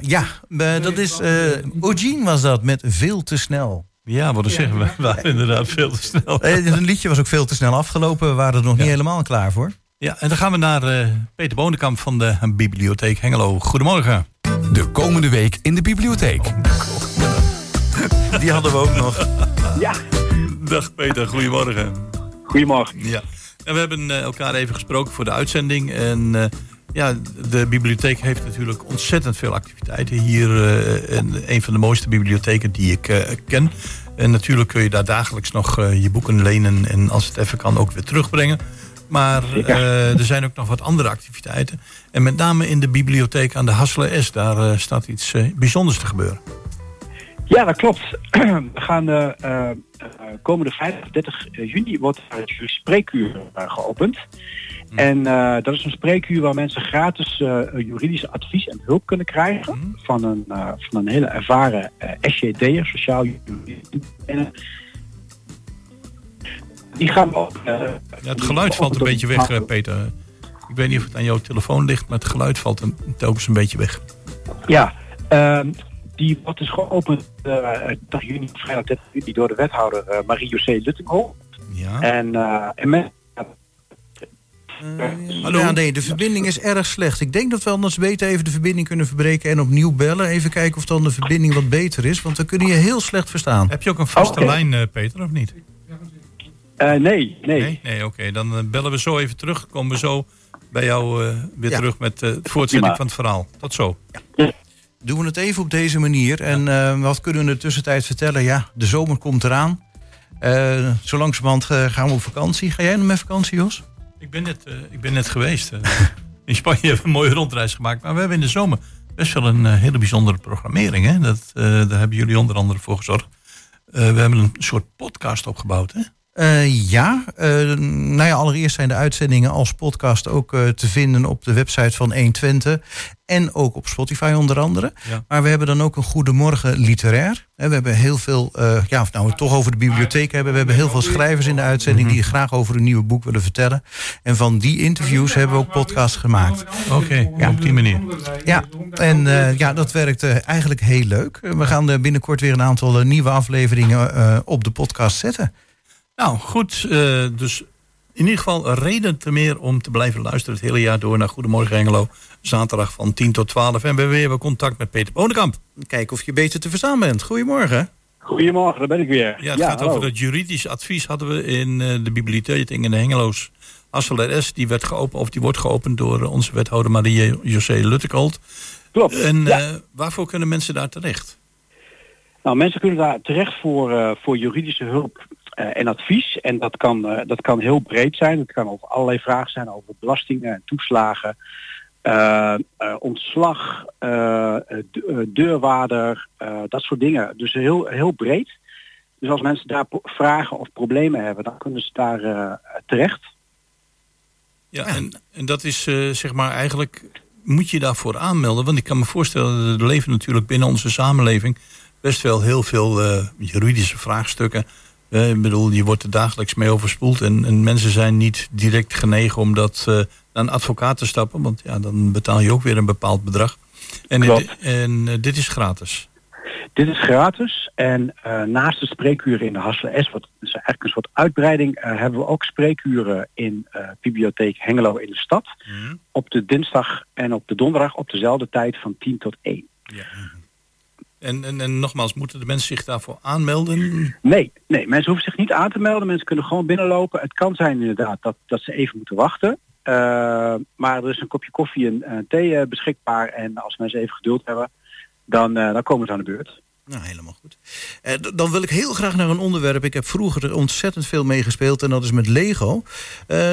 Ja, eh, dat is. eh Eugene was dat met veel te snel. Ja, wat zeggen we? We waren inderdaad veel te snel. Eh, een liedje was ook veel te snel afgelopen. We waren er nog niet helemaal klaar voor. Ja, en dan gaan we naar eh, Peter Bonenkamp van de Bibliotheek Hengelo. Goedemorgen. De komende week in de bibliotheek. Die hadden we ook nog. Dag Peter, goedemorgen. Goedemorgen. Ja. En we hebben eh, elkaar even gesproken voor de uitzending. En eh, ja, de bibliotheek heeft natuurlijk ontzettend veel activiteiten. Hier eh, en een van de mooiste bibliotheken die ik eh, ken. En natuurlijk kun je daar dagelijks nog eh, je boeken lenen en als het even kan ook weer terugbrengen. Maar er zijn ook nog wat andere activiteiten. En met name in de bibliotheek aan de Hasselen S, daar staat iets bijzonders te gebeuren. Ja, dat klopt. We gaan eh, komende vrijdag 30 juni wordt het spreekuur eh, geopend. En eh, dat is een spreekuur waar mensen gratis eh, juridisch advies en hulp kunnen krijgen van, een, eh, van een hele ervaren SJD'er, sociaal juridisch. Die gaan we ook... Ja, het geluid valt een beetje weg, Peter. Ik weet niet of het aan jouw telefoon ligt, maar het geluid valt een, telkens een beetje weg. Ja, ehm, die wordt dus geopend eh 30 juni, vrijdag 30 juni door de wethouder Marie-José Luttinghoff. Ja. En, en Hallo? Ja, nee, de verbinding is erg slecht. Ik denk dat we anders beter even de verbinding kunnen verbreken en opnieuw bellen. Even kijken of dan de verbinding wat beter is, want we kunnen je heel slecht verstaan. Heb je ook een vaste lijn, eh, Peter, of niet? Eh, nee, nee. Nee, nee oké. Dan eh, bellen we zo even terug. Komen we zo bij jou eh, weer Ja. terug met eh, de voortzetting van het verhaal. Tot zo. Doen we het even op deze manier. En eh, wat kunnen we in de tussentijd vertellen? Ja, de zomer komt eraan. Eh zo langzamerhand gaan we op vakantie. Ga jij nog met vakantie, Jos? Ik ben net, eh, ik ben net geweest. eh. in Spanje hebben we een mooie rondreis gemaakt. Maar we hebben in de zomer best wel een eh, hele bijzondere programmering. Hè? Dat, daar hebben jullie onder andere voor gezorgd. We hebben een soort podcast opgebouwd. Hè? Eh, ja, eh, nou ja, allereerst zijn de uitzendingen als podcast ook eh, te vinden op de website van 120 en ook op Spotify onder andere. Ja. Maar we hebben dan ook een Goedemorgen literair. Eh, we hebben heel veel, ja, of nou we het toch over de bibliotheek hebben, we hebben heel veel schrijvers in de uitzending die graag over een nieuwe boek willen vertellen. En van die interviews hebben we ook podcasts gemaakt. Oké, op die manier. Ja, en ja, dat werkt eigenlijk heel leuk. We gaan binnenkort weer een aantal nieuwe afleveringen op de podcast zetten. Nou, goed. eh, dus in ieder geval een reden te meer om te blijven luisteren het hele jaar door naar Goedemorgen Engelo. Zaterdag van 10 tot 12. En we hebben weer contact met Peter Bonenkamp. Kijken of je beter te verstaan bent. Goedemorgen. Goedemorgen, daar ben ik weer. Ja, het gaat hallo. over dat juridisch advies hadden we in eh, de bibliotheek in de Hengeloos. Hassel RS, die werd geopend, of die wordt geopend door eh, onze wethouder Marie José Luttekolt. Klopt. En ja. waarvoor kunnen mensen daar terecht? Nou, mensen kunnen daar terecht voor, voor juridische hulp en advies. En dat kan, eh, dat kan heel breed zijn. Het kan over allerlei vragen zijn, over belastingen en toeslagen, eh, eh, ontslag, eh, eh, eh, deurwaarder, eh, dat soort dingen. Dus heel, heel breed. Dus als mensen daar vragen of problemen hebben, dan kunnen ze daar eh, terecht. Ja, En, en dat is eh, zeg maar eigenlijk, moet je daarvoor aanmelden? Want ik kan me voorstellen, er leven natuurlijk binnen onze samenleving best wel heel veel eh, juridische vraagstukken. Eh, ik bedoel, je wordt er dagelijks mee overspoeld. En, en mensen zijn niet direct genegen om dat eh, naar een advocaat te stappen. Want ja, dan betaal je ook weer een bepaald bedrag. En, Klopt. en eh, dit is gratis. Dit is gratis en eh, naast de spreekuren in de Hasselen S, wat is eigenlijk een soort uitbreiding, eh, hebben we ook spreekuren in eh, Bibliotheek Hengelo in de stad. Op de dinsdag en op de donderdag op dezelfde tijd van 10 tot 1. En, en, en nogmaals, moeten de mensen zich daarvoor aanmelden? Nee, nee, mensen hoeven zich niet aan te melden. Mensen kunnen gewoon binnenlopen. Het kan zijn inderdaad dat, dat ze even moeten wachten. Eh, maar er is een kopje koffie en thee eh, beschikbaar. En als mensen even geduld hebben, dan, eh, dan komen ze aan de beurt. Nou, helemaal goed. D- dan wil ik heel graag naar een onderwerp. Ik heb vroeger er ontzettend veel meegespeeld en dat is met Lego.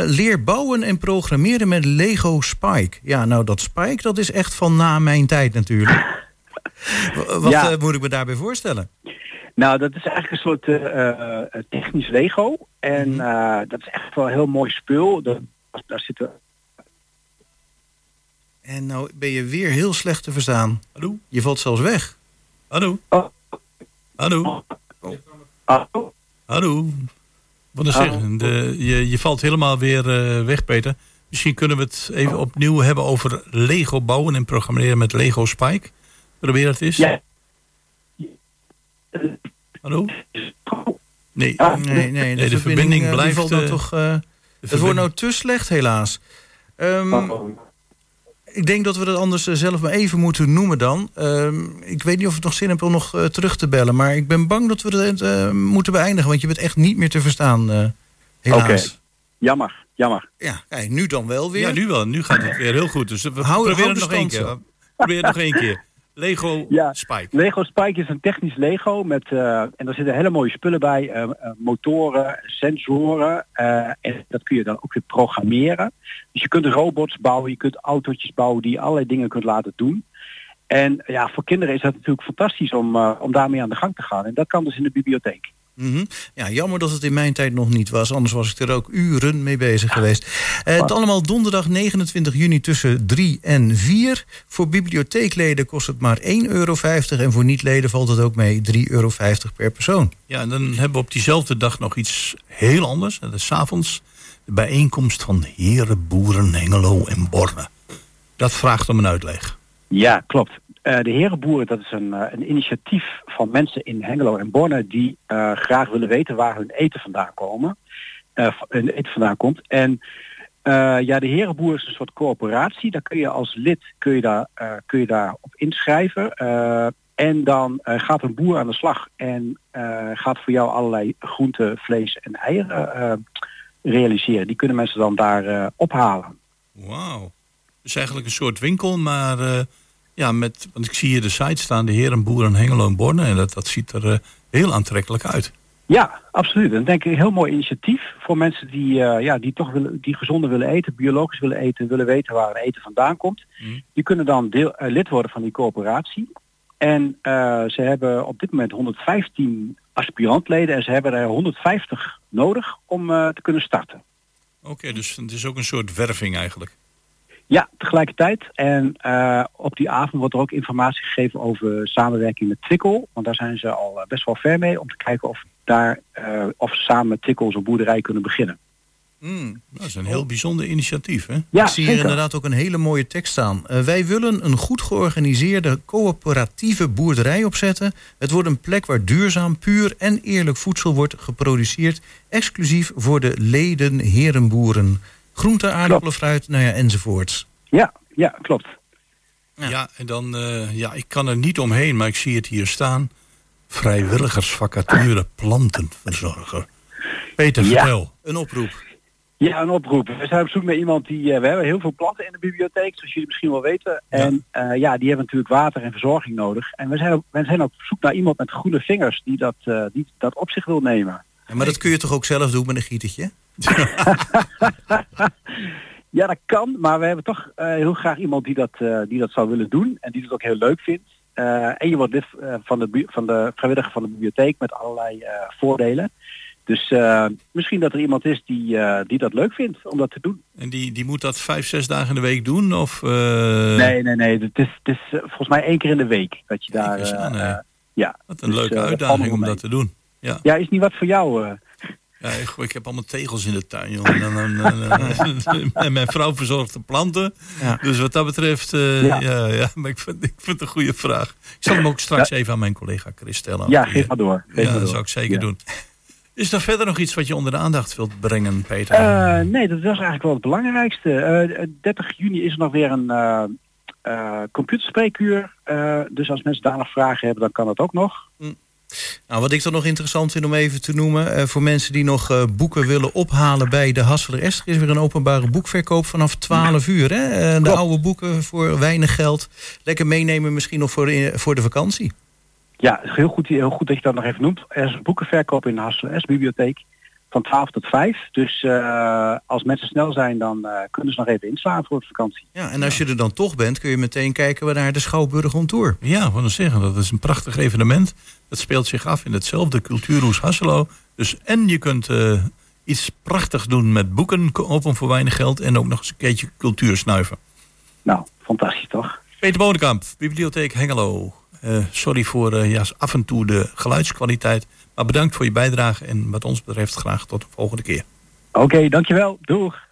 Leer bouwen en programmeren met Lego Spike. Ja, nou dat Spike, dat is echt van na mijn tijd natuurlijk. Wat Ja. eh, moet ik me daarbij voorstellen? Nou, dat is eigenlijk een soort eh, eh, technisch Lego. En Mhm. eh, dat is echt wel een heel mooi spul. Dat, daar zitten En nou ben je weer heel slecht te verstaan. Hallo? Je valt zelfs weg. Hallo? Oh. Hallo? Ah, Hallo? Wat is Oh. zeggen? De, je, je valt helemaal weer eh, weg, Peter. Misschien kunnen we het even opnieuw hebben over Lego bouwen en programmeren met Lego Spike. Probeer het eens. ja. Hallo? Nee. Ah, Nee, nee, de, verbinding, verbinding eh, blijft, valt dan eh, toch... eh, De het wordt nou te slecht helaas. Ehm, Oh. Ik denk dat we dat anders zelf maar even moeten noemen dan. Ehm, ik weet niet of het nog zin heeft om nog terug te bellen. Maar ik ben bang dat we het eh, moeten beëindigen. Want je bent echt niet meer te verstaan. eh, helaas. Oké. Jammer, jammer. Ja, kijk, nu dan wel weer. Ja, nu wel. Nu gaat het weer heel goed. Dus we Hou- proberen het nog één keer. Probeer het nog één keer. Lego Ja. Spike. Lego Spike is een technisch Lego met eh, en daar zitten hele mooie spullen bij, eh, eh, motoren, sensoren en dat kun je dan ook weer programmeren. Dus je kunt robots bouwen, je kunt autootjes bouwen die je allerlei dingen kunt laten doen. En ja, voor kinderen is dat natuurlijk fantastisch om, om daarmee aan de gang te gaan. En dat kan dus in de bibliotheek. Mhm. Ja, jammer dat het in mijn tijd nog niet was. Anders was ik er ook uren mee bezig geweest. Eh, het allemaal donderdag 29 juni tussen 3 en 4. Voor bibliotheekleden kost het maar 1,50 euro. En voor niet-leden valt het ook mee 3,50 euro per persoon. Ja, en dan hebben we op diezelfde dag nog iets heel anders. Dat is 's avonds de bijeenkomst van heren, boeren, Hengelo en Borne. Dat vraagt om een uitleg. Ja, klopt. Eh, de Herenboeren, dat is een, eh, een initiatief van mensen in Hengelo en Borne die eh, graag willen weten waar hun eten vandaan komen. hun eten vandaan komt. En ja, de Herenboer is een soort coöperatie. Daar kun je als lid kun je daar, kun je daar op inschrijven. En dan gaat een boer aan de slag en gaat voor jou allerlei groenten, vlees en eieren realiseren. Die kunnen mensen dan daar ophalen. Wauw. Dus eigenlijk een soort winkel, maar ja, met, want ik zie hier de site staan, de Herenboeren Hengelo en Borne. En dat, dat ziet er eh, heel aantrekkelijk uit. Ja, absoluut. En denk ik een heel mooi initiatief voor mensen die, eh, ja, die toch willen, die gezonder willen eten, biologisch willen eten, willen weten waar hun eten vandaan komt. Mm. Die kunnen dan deel, eh, lid worden van die coöperatie. En ze hebben op dit moment 115 aspirantleden en ze hebben er 150 nodig om te kunnen starten. Oké, dus het is ook een soort werving eigenlijk. Ja, tegelijkertijd. En eh, op die avond wordt er ook informatie gegeven over samenwerking met Twikkel. Want daar zijn ze al eh, best wel ver mee om te kijken of, daar, eh, of ze samen met Twikkel zo'n boerderij kunnen beginnen. Mm, dat is een heel bijzonder initiatief, hè? Ja, ik zie hier zeker. inderdaad ook een hele mooie tekst staan. Wij willen een goed georganiseerde coöperatieve boerderij opzetten. Het wordt een plek waar duurzaam, puur en eerlijk voedsel wordt geproduceerd. Exclusief voor de leden herenboeren. Groente, aardappelen, fruit, nou ja, enzovoorts. Ja, ja, klopt. Ja, en dan, eh, ja, ik kan er niet omheen, maar ik zie het hier staan. Vrijwilligersvacature plantenverzorger. Peter, Ja. vertel. Een oproep. Ja, een oproep. We zijn op zoek naar iemand die... eh, we hebben heel veel planten in de bibliotheek, zoals jullie misschien wel weten. En eh, ja, die hebben natuurlijk water en verzorging nodig. En we zijn, op, we zijn op zoek naar iemand met groene vingers die dat, eh, die dat op zich wil nemen. Ja, maar dat kun je toch ook zelf doen met een gietertje? Ja, dat kan, maar we hebben toch eh, heel graag iemand die dat, eh, die dat zou willen doen en die het ook heel leuk vindt. Eh, en je wordt lid eh, van, de, bu- van de vrijwilliger van de bibliotheek met allerlei eh, voordelen. Dus eh, misschien dat er iemand is die, eh, die dat leuk vindt om dat te doen. En die, die moet dat vijf, zes dagen in de week doen? Of, eh, nee, nee, nee. Het is, het is volgens mij één keer in de week dat je daar... aan, ja, Wat een Dus, leuke uitdaging om dat te doen. Ja. ja, is niet wat voor jou. eh. Ja, ik, ik heb allemaal tegels in de tuin, joh. En, dan- en mijn vrouw verzorgt de planten. Ja. Dus wat dat betreft, eh, ja. Ja. Ja, maar ik vind, ik vind het een goede vraag. Ik zal hem ook straks even aan mijn collega Chris stellen. ja, geef maar door. Geef ja, maar dat zou ik zeker doen. Is er verder nog iets wat je onder de aandacht wilt brengen, Peter? Eh, nee, dat was eigenlijk wel het belangrijkste. Eh, 30 juni is er nog weer een eh eh, computerspreekuur. Eh, dus als mensen daar nog vragen hebben, dan kan dat ook nog. Nou, wat ik dan nog interessant vind om even te noemen... eh, voor mensen die nog eh, boeken willen ophalen bij de Hasseler Esther... is weer een openbare boekverkoop vanaf 12 uur. Hè? Eh, de oude boeken voor weinig geld. Lekker meenemen misschien nog voor de, voor de vakantie. Ja, het is heel goed, heel goed dat je dat nog even noemt. Er is een boekenverkoop in de Hassel S bibliotheek van 12 tot 5. Dus eh, als mensen snel zijn, dan eh, kunnen ze nog even inslaan voor de vakantie. Ja, en als je er dan toch bent, kun je meteen kijken we naar de Schouwburg on Tour. Ja, wat dan zeggen, dat is een prachtig evenement. Dat speelt zich af in hetzelfde cultuurhoes Hasselo. Dus en je kunt eh, iets prachtigs doen met boeken, open voor weinig geld. En ook nog eens een keertje cultuur snuiven. Nou, fantastisch toch? Peter Bonenkamp, Bibliotheek Hengelo. Eh, sorry voor eh, ja, af en toe de geluidskwaliteit. Maar bedankt voor je bijdrage en wat ons betreft graag tot de volgende keer. Oké, dankjewel. Doeg.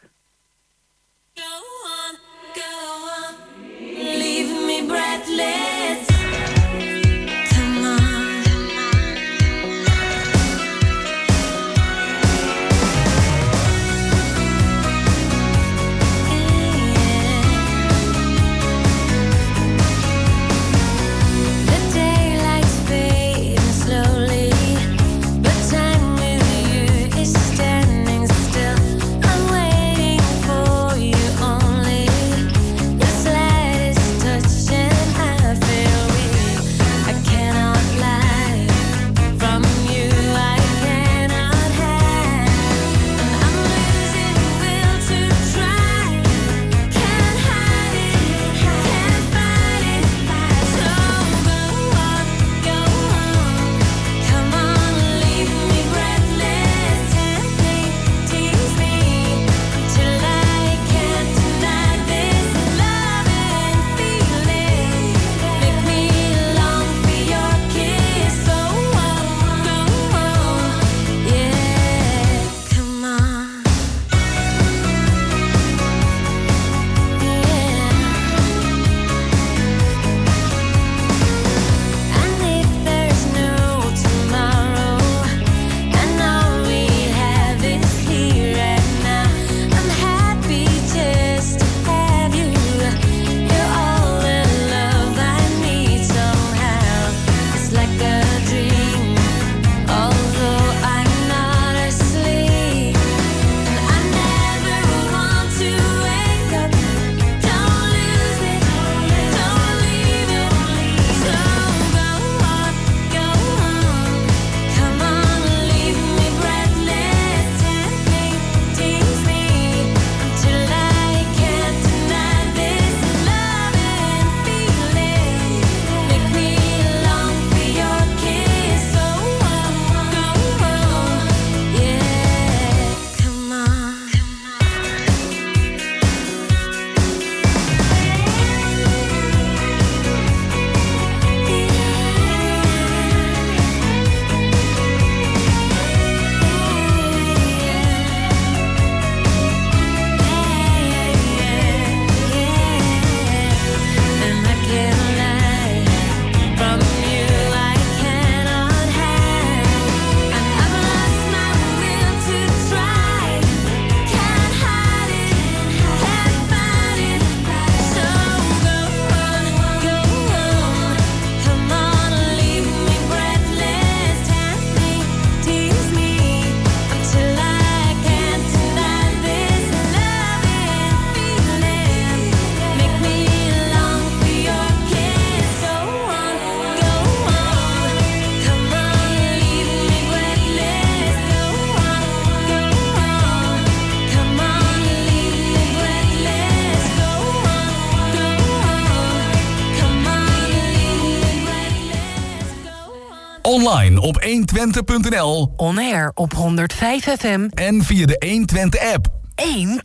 Op 120.nl On air op 105 FM. en via de 120 app. 1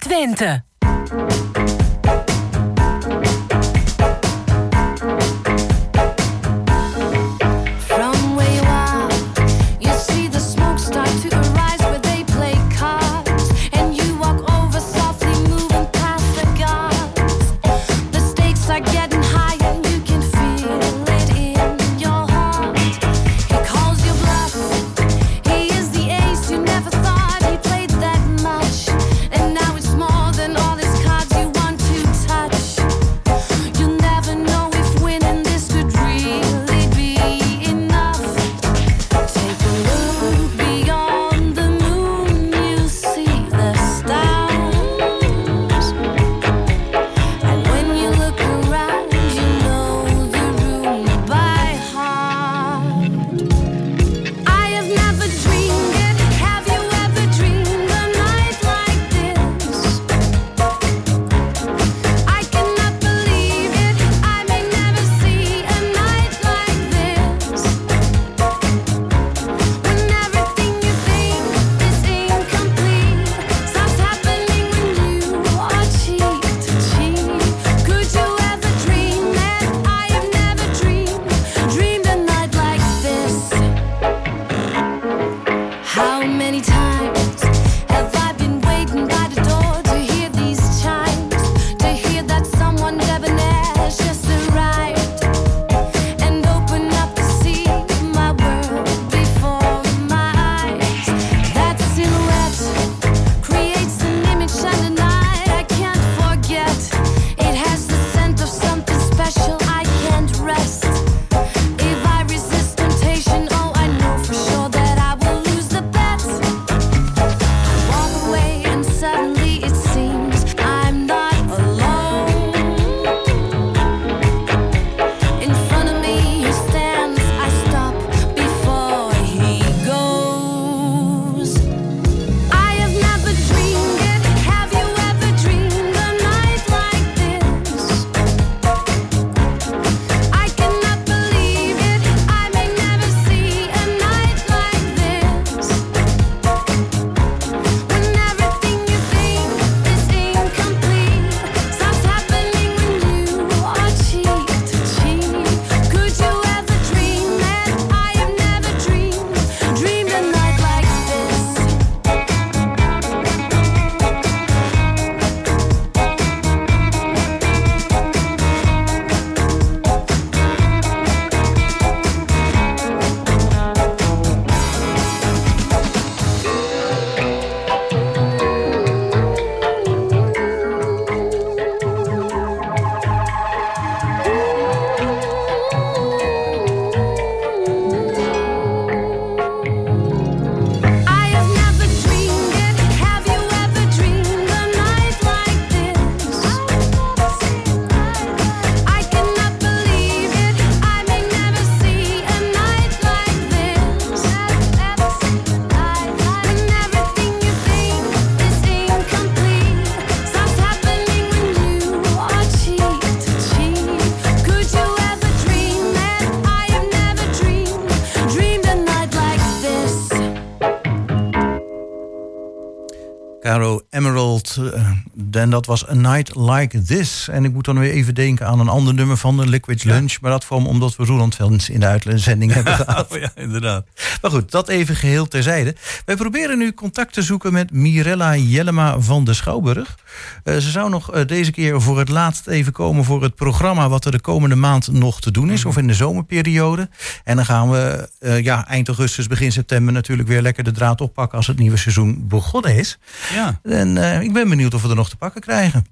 dat was A Night Like This. En ik moet dan weer even denken aan een ander nummer van de Liquid Lunch. Maar dat kwam omdat we Roland Vens in de uitzending hebben gehad. Oh ja, inderdaad. Maar goed, dat even geheel terzijde. Wij proberen nu contact te zoeken met Mirella Jellema van de Schouwburg. Eh, ze zou nog eh, deze keer voor het laatst even komen voor het programma... wat er de komende maand nog te doen is, of in de zomerperiode. En dan gaan we eh, ja, eind augustus, begin september... natuurlijk weer lekker de draad oppakken als het nieuwe seizoen begonnen is. Ja. En ik ben benieuwd of we er nog te pakken krijgen.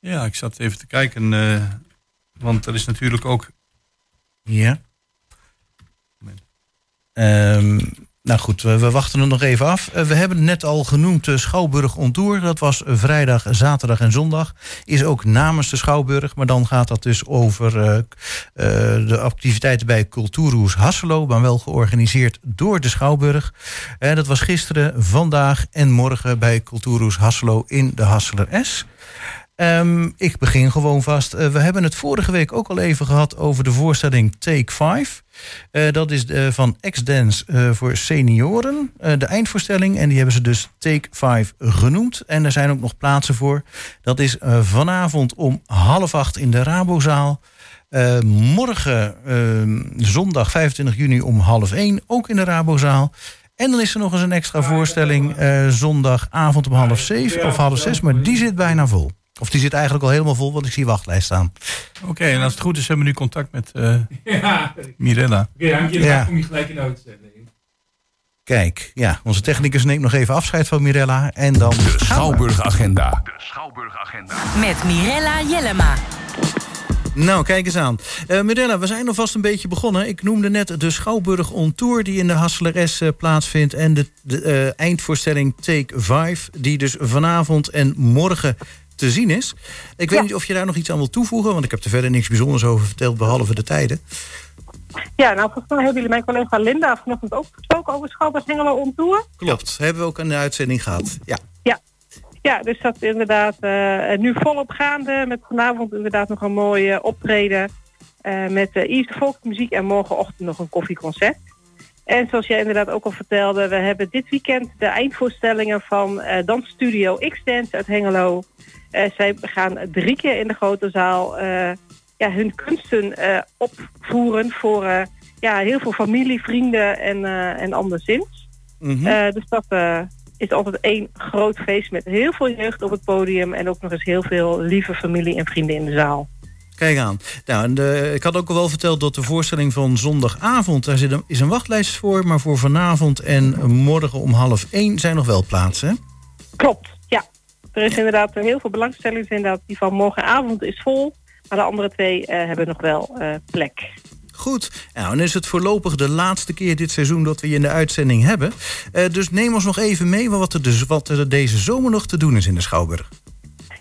ja, ik zat even te kijken. want er is natuurlijk ook... Ja. Ehm, nou goed, we, wachten het nog even af. Eh, we hebben net al genoemd de Schouwburg on Tour. Dat was vrijdag, zaterdag en zondag. Is ook namens de Schouwburg. Maar dan gaat dat dus over eh, eh, de activiteiten bij Cultuurhoes Hasselo. Maar wel georganiseerd door de Schouwburg. Eh, dat was gisteren, vandaag en morgen bij Cultuurhoes Hasselo in de Hasseler S. Ehm, ik begin gewoon vast. Eh, we hebben het vorige week ook al even gehad over de voorstelling Take 5. Eh, dat is eh, van X-Dance voor senioren. De eindvoorstelling. En die hebben ze dus Take 5 genoemd. En er zijn ook nog plaatsen voor. Dat is vanavond om half acht in de Rabozaal. Morgen, eh, zondag 25 juni om half één, ook in de Rabozaal. En dan is er nog eens een extra voorstelling zondagavond om half zeven of half zes. Maar die zit bijna vol. Of die zit eigenlijk al helemaal vol, want ik zie wachtlijst staan. Oké, en als het goed is hebben we nu contact met eh, Mirella. Oké, Hank, je Ja. kom je gelijk in de uitzending. Kijk, ja, onze technicus neemt nog even afscheid van Mirella. En dan De Schouwburg-agenda. Met Mirella Jellema. Nou, kijk eens aan. Eh Mirella, we zijn alvast een beetje begonnen. Ik noemde net de Schouwburg on Tour die in de Hasseleres eh, plaatsvindt. En de, de eh, eindvoorstelling Take 5, die dus vanavond en morgen te zien is. Ik weet niet of je daar nog iets aan wil toevoegen, want ik heb er verder niks bijzonders over verteld, behalve de tijden. Ja, nou volgens mij hebben jullie mijn collega Linda vanochtend ook gesproken over Schouwburg Hengelo Tour. Klopt, hebben we ook een de uitzending gehad. Ja. Ja, dus dat is inderdaad eh, nu volop gaande. Met vanavond inderdaad nog een mooi eh, optreden. eh, met uh, de Volksmuziek en morgenochtend nog een koffieconcert. En zoals jij inderdaad ook al vertelde, we hebben dit weekend de eindvoorstellingen van eh Dansstudio X-Dance uit Hengelo. Eh, zij gaan drie keer in de grote zaal eh, ja, hun kunsten eh, opvoeren voor ja, heel veel familie, vrienden en, en anderszins. Mhm. Eh, dus dat is altijd één groot feest met heel veel jeugd op het podium en ook nog eens heel veel lieve familie en vrienden in de zaal. Kijk aan. Nou, en de- ik had ook al wel verteld dat de voorstelling van zondagavond, daar zit een, is een wachtlijst voor. Maar voor vanavond en morgen om half één zijn nog wel plaatsen. Klopt. Er is inderdaad heel veel belangstelling. Dus Inderdaad, die van morgenavond is vol, maar de andere twee eh, hebben nog wel eh, plek. Goed, nou, dan is het voorlopig de laatste keer dit seizoen dat we je in de uitzending hebben. Eh, dus neem ons nog even mee wat er, dus, wat er deze zomer nog te doen is in de Schouwburg.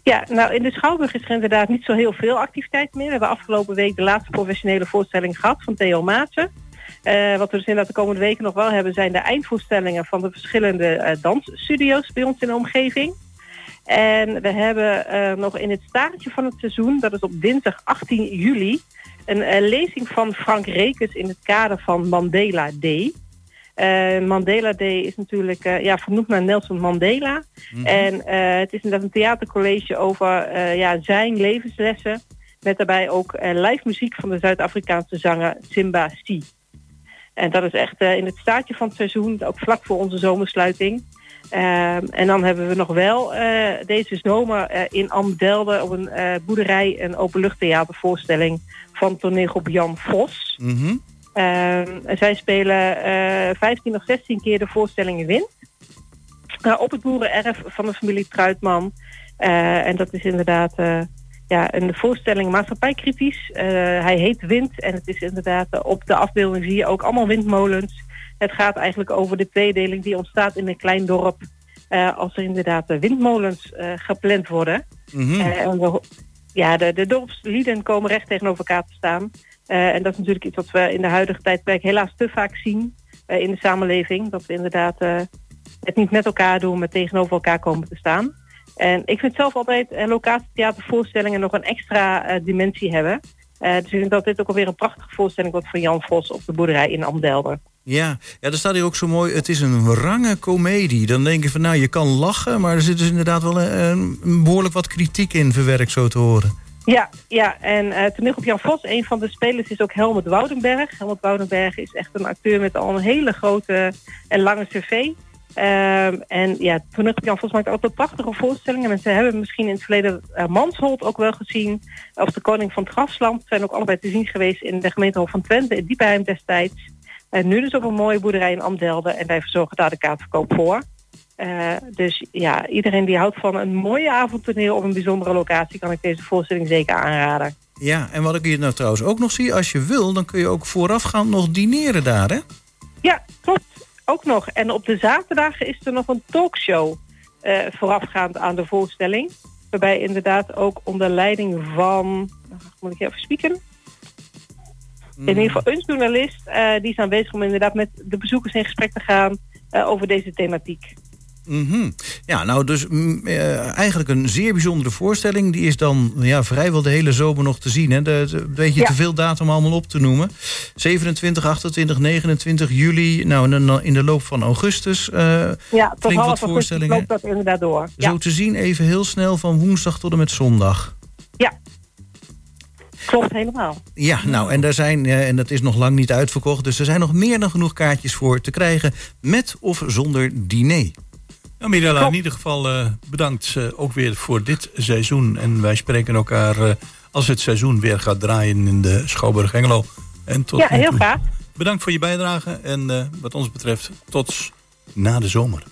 Ja, nou in de Schouwburg is er inderdaad niet zo heel veel activiteit meer. We hebben afgelopen week de laatste professionele voorstelling gehad van Theo Maatsen. Eh, wat we dus inderdaad de komende weken nog wel hebben zijn de eindvoorstellingen van de verschillende eh, dansstudio's bij ons in de omgeving. En we hebben eh, nog in het staartje van het seizoen, dat is op dinsdag 18 juli, een eh, lezing van Frank Rekens in het kader van Mandela Day. Eh, Mandela Day is natuurlijk eh, ja, vernoemd naar Nelson Mandela. En eh, het is inderdaad een theatercollege over ja, zijn levenslessen. Met daarbij ook live muziek van de Zuid-Afrikaanse zanger Simba Si. En dat is echt in het staartje van het seizoen, ook vlak voor onze zomersluiting. Ehm, en dan hebben we nog wel eh, deze zomer eh, in Amdelde op een eh, boerderij een openluchttheatervoorstelling van toneelgroep Jan Vos. Ehm, zij spelen eh 15 of 16 keer de voorstelling in Wind. Eh, op het boerenerf van de familie Truitman. En dat is inderdaad ja, een voorstelling maatschappijkritisch. Eh, hij heet Wind en het is inderdaad op de afbeelding zie je ook allemaal windmolens. Het gaat eigenlijk over de tweedeling die ontstaat in een klein dorp. eh, als er inderdaad windmolens eh, gepland worden. Mhm. Eh, en we- ja, de, de dorpslieden komen recht tegenover elkaar te staan. En dat is natuurlijk iets wat we in de huidige tijdperk helaas te vaak zien in de samenleving. Dat we inderdaad het niet met elkaar doen, maar tegenover elkaar komen te staan. En ik vind zelf altijd uh, locatietheatervoorstellingen nog een extra dimensie hebben. Dus ik denk dat dit ook alweer een prachtige voorstelling wordt van Jan Vos op de boerderij in Amdelder. Ja, ja, er staat hier ook zo mooi, het is een range komedie. Dan denk je van, nou, je kan lachen, maar er zit dus inderdaad wel een, een behoorlijk wat kritiek in, verwerkt zo te horen. Ja, ja, en eh toen op Jan Vos, een van de spelers is ook Helmut Woudenberg. Helmut Woudenberg is echt een acteur met al een hele grote en lange cv. Ehm, en ja, toen op Jan Vos maakt altijd prachtige voorstellingen. Mensen hebben misschien in het verleden uh, Mansholt ook wel gezien. Of de Koning van het Grasland zijn ook allebei te zien geweest in de gemeentehof van Twente, in Diepheim destijds. En nu dus op een mooie boerderij in Amdelden en wij verzorgen daar de kaartverkoop voor. Uh, dus ja, iedereen die houdt van een mooie avondtoneel op een bijzondere locatie... kan ik deze voorstelling zeker aanraden. Ja, en wat ik hier nou trouwens ook nog zie... als je wil, dan kun je ook voorafgaand nog dineren daar, hè? Ja, klopt. Ook nog. En op de zaterdagen is er nog een talkshow... Uh, voorafgaand aan de voorstelling. Waarbij inderdaad ook onder leiding van... Moet ik even spieken? In ieder geval een journalist... Uh, die is aanwezig om inderdaad met de bezoekers in gesprek te gaan... over deze thematiek. Mhm. Ja, nou dus mm, eh, eigenlijk een zeer bijzondere voorstelling. Die is dan ja, vrijwel de hele zomer nog te zien. Hè? De, de- een beetje Ja. te veel datum allemaal op te noemen. 27, 28, 29 juli. Nou, in de loop van augustus. eh, Ja, tot half wat voorstellingen. loopt dat inderdaad door. Ja, Zo te zien even heel snel van woensdag tot en met zondag. Klopt helemaal. Ja, nou, en daar zijn, eh, en dat is nog lang niet uitverkocht. Dus er zijn nog meer dan genoeg kaartjes voor te krijgen. Met of zonder diner. Nou, Mirella, in ieder geval eh, bedankt eh, ook weer voor dit seizoen. En wij spreken elkaar eh, als het seizoen weer gaat draaien in de Schouwburg Engelo. En tot Ja, heel graag. Bedankt voor je bijdrage. En eh, wat ons betreft, tot na de zomer. Tot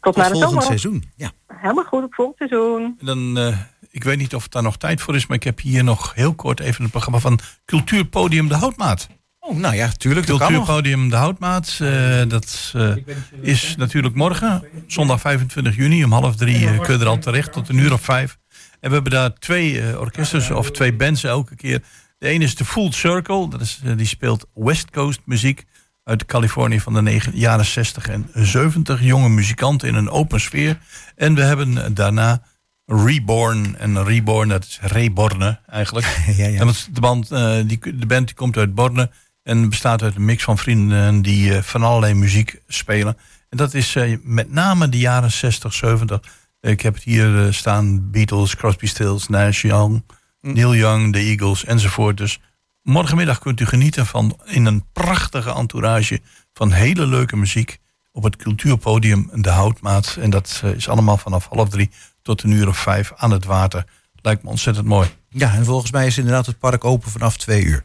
Tot naar de volgend zomer. seizoen. Ja. Helemaal goed, op volgend seizoen. En dan, eh, ik weet niet of het daar nog tijd voor is, maar ik heb hier nog heel kort even het programma van Cultuurpodium De Houtmaat. Oh, nou ja, tuurlijk. Cultuurpodium De Houtmaat. eh, dat eh, is natuurlijk morgen, zondag 25 juni, om half drie eh, kun je er al terecht, tot een uur of vijf. En we hebben daar twee eh, orkesten, of twee bands elke keer. De ene is de Full Circle, dat is, die speelt West Coast muziek uit Californië van de negen- jaren 60 en 70. Jonge muzikanten in een open sfeer. En we hebben daarna Reborn. En Reborn, dat is Reborne eigenlijk. Ja, ja. En de, band, eh, die, de band die komt uit Borne en bestaat uit een mix van vrienden die eh, van allerlei muziek spelen. En dat is eh, met name de jaren 60, 70. Ik heb het hier staan: Beatles, Crosby, Stills, Nash Young, Neil Young, The Eagles enzovoort. Dus morgenmiddag kunt u genieten van in een prachtige entourage van hele leuke muziek op het cultuurpodium De Houtmaat. En dat is allemaal vanaf half drie tot een uur of vijf aan het water. Lijkt me ontzettend mooi. Ja, en volgens mij is inderdaad het park open vanaf twee uur.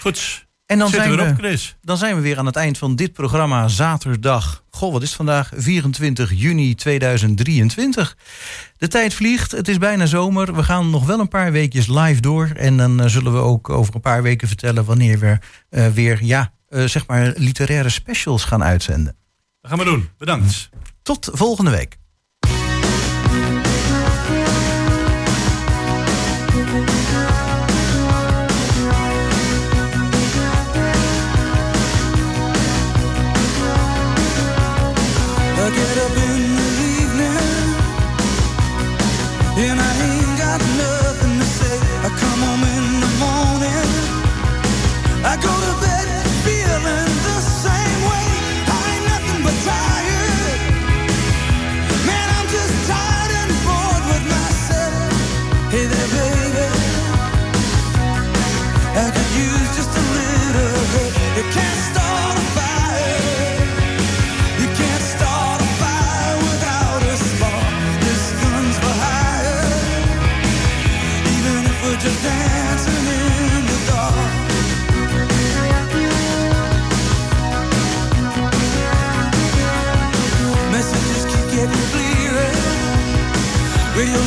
Goed, En dan zitten zijn, we dan zijn we weer aan het eind van dit programma zaterdag. Goh, wat is het vandaag? 24 juni 2023. De tijd vliegt, het is bijna zomer. We gaan nog wel een paar weekjes live door. En dan eh, zullen we ook over een paar weken vertellen wanneer we eh, weer, ja, eh, zeg maar literaire specials gaan uitzenden. Dat gaan we doen. Bedankt. Tot volgende week.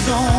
song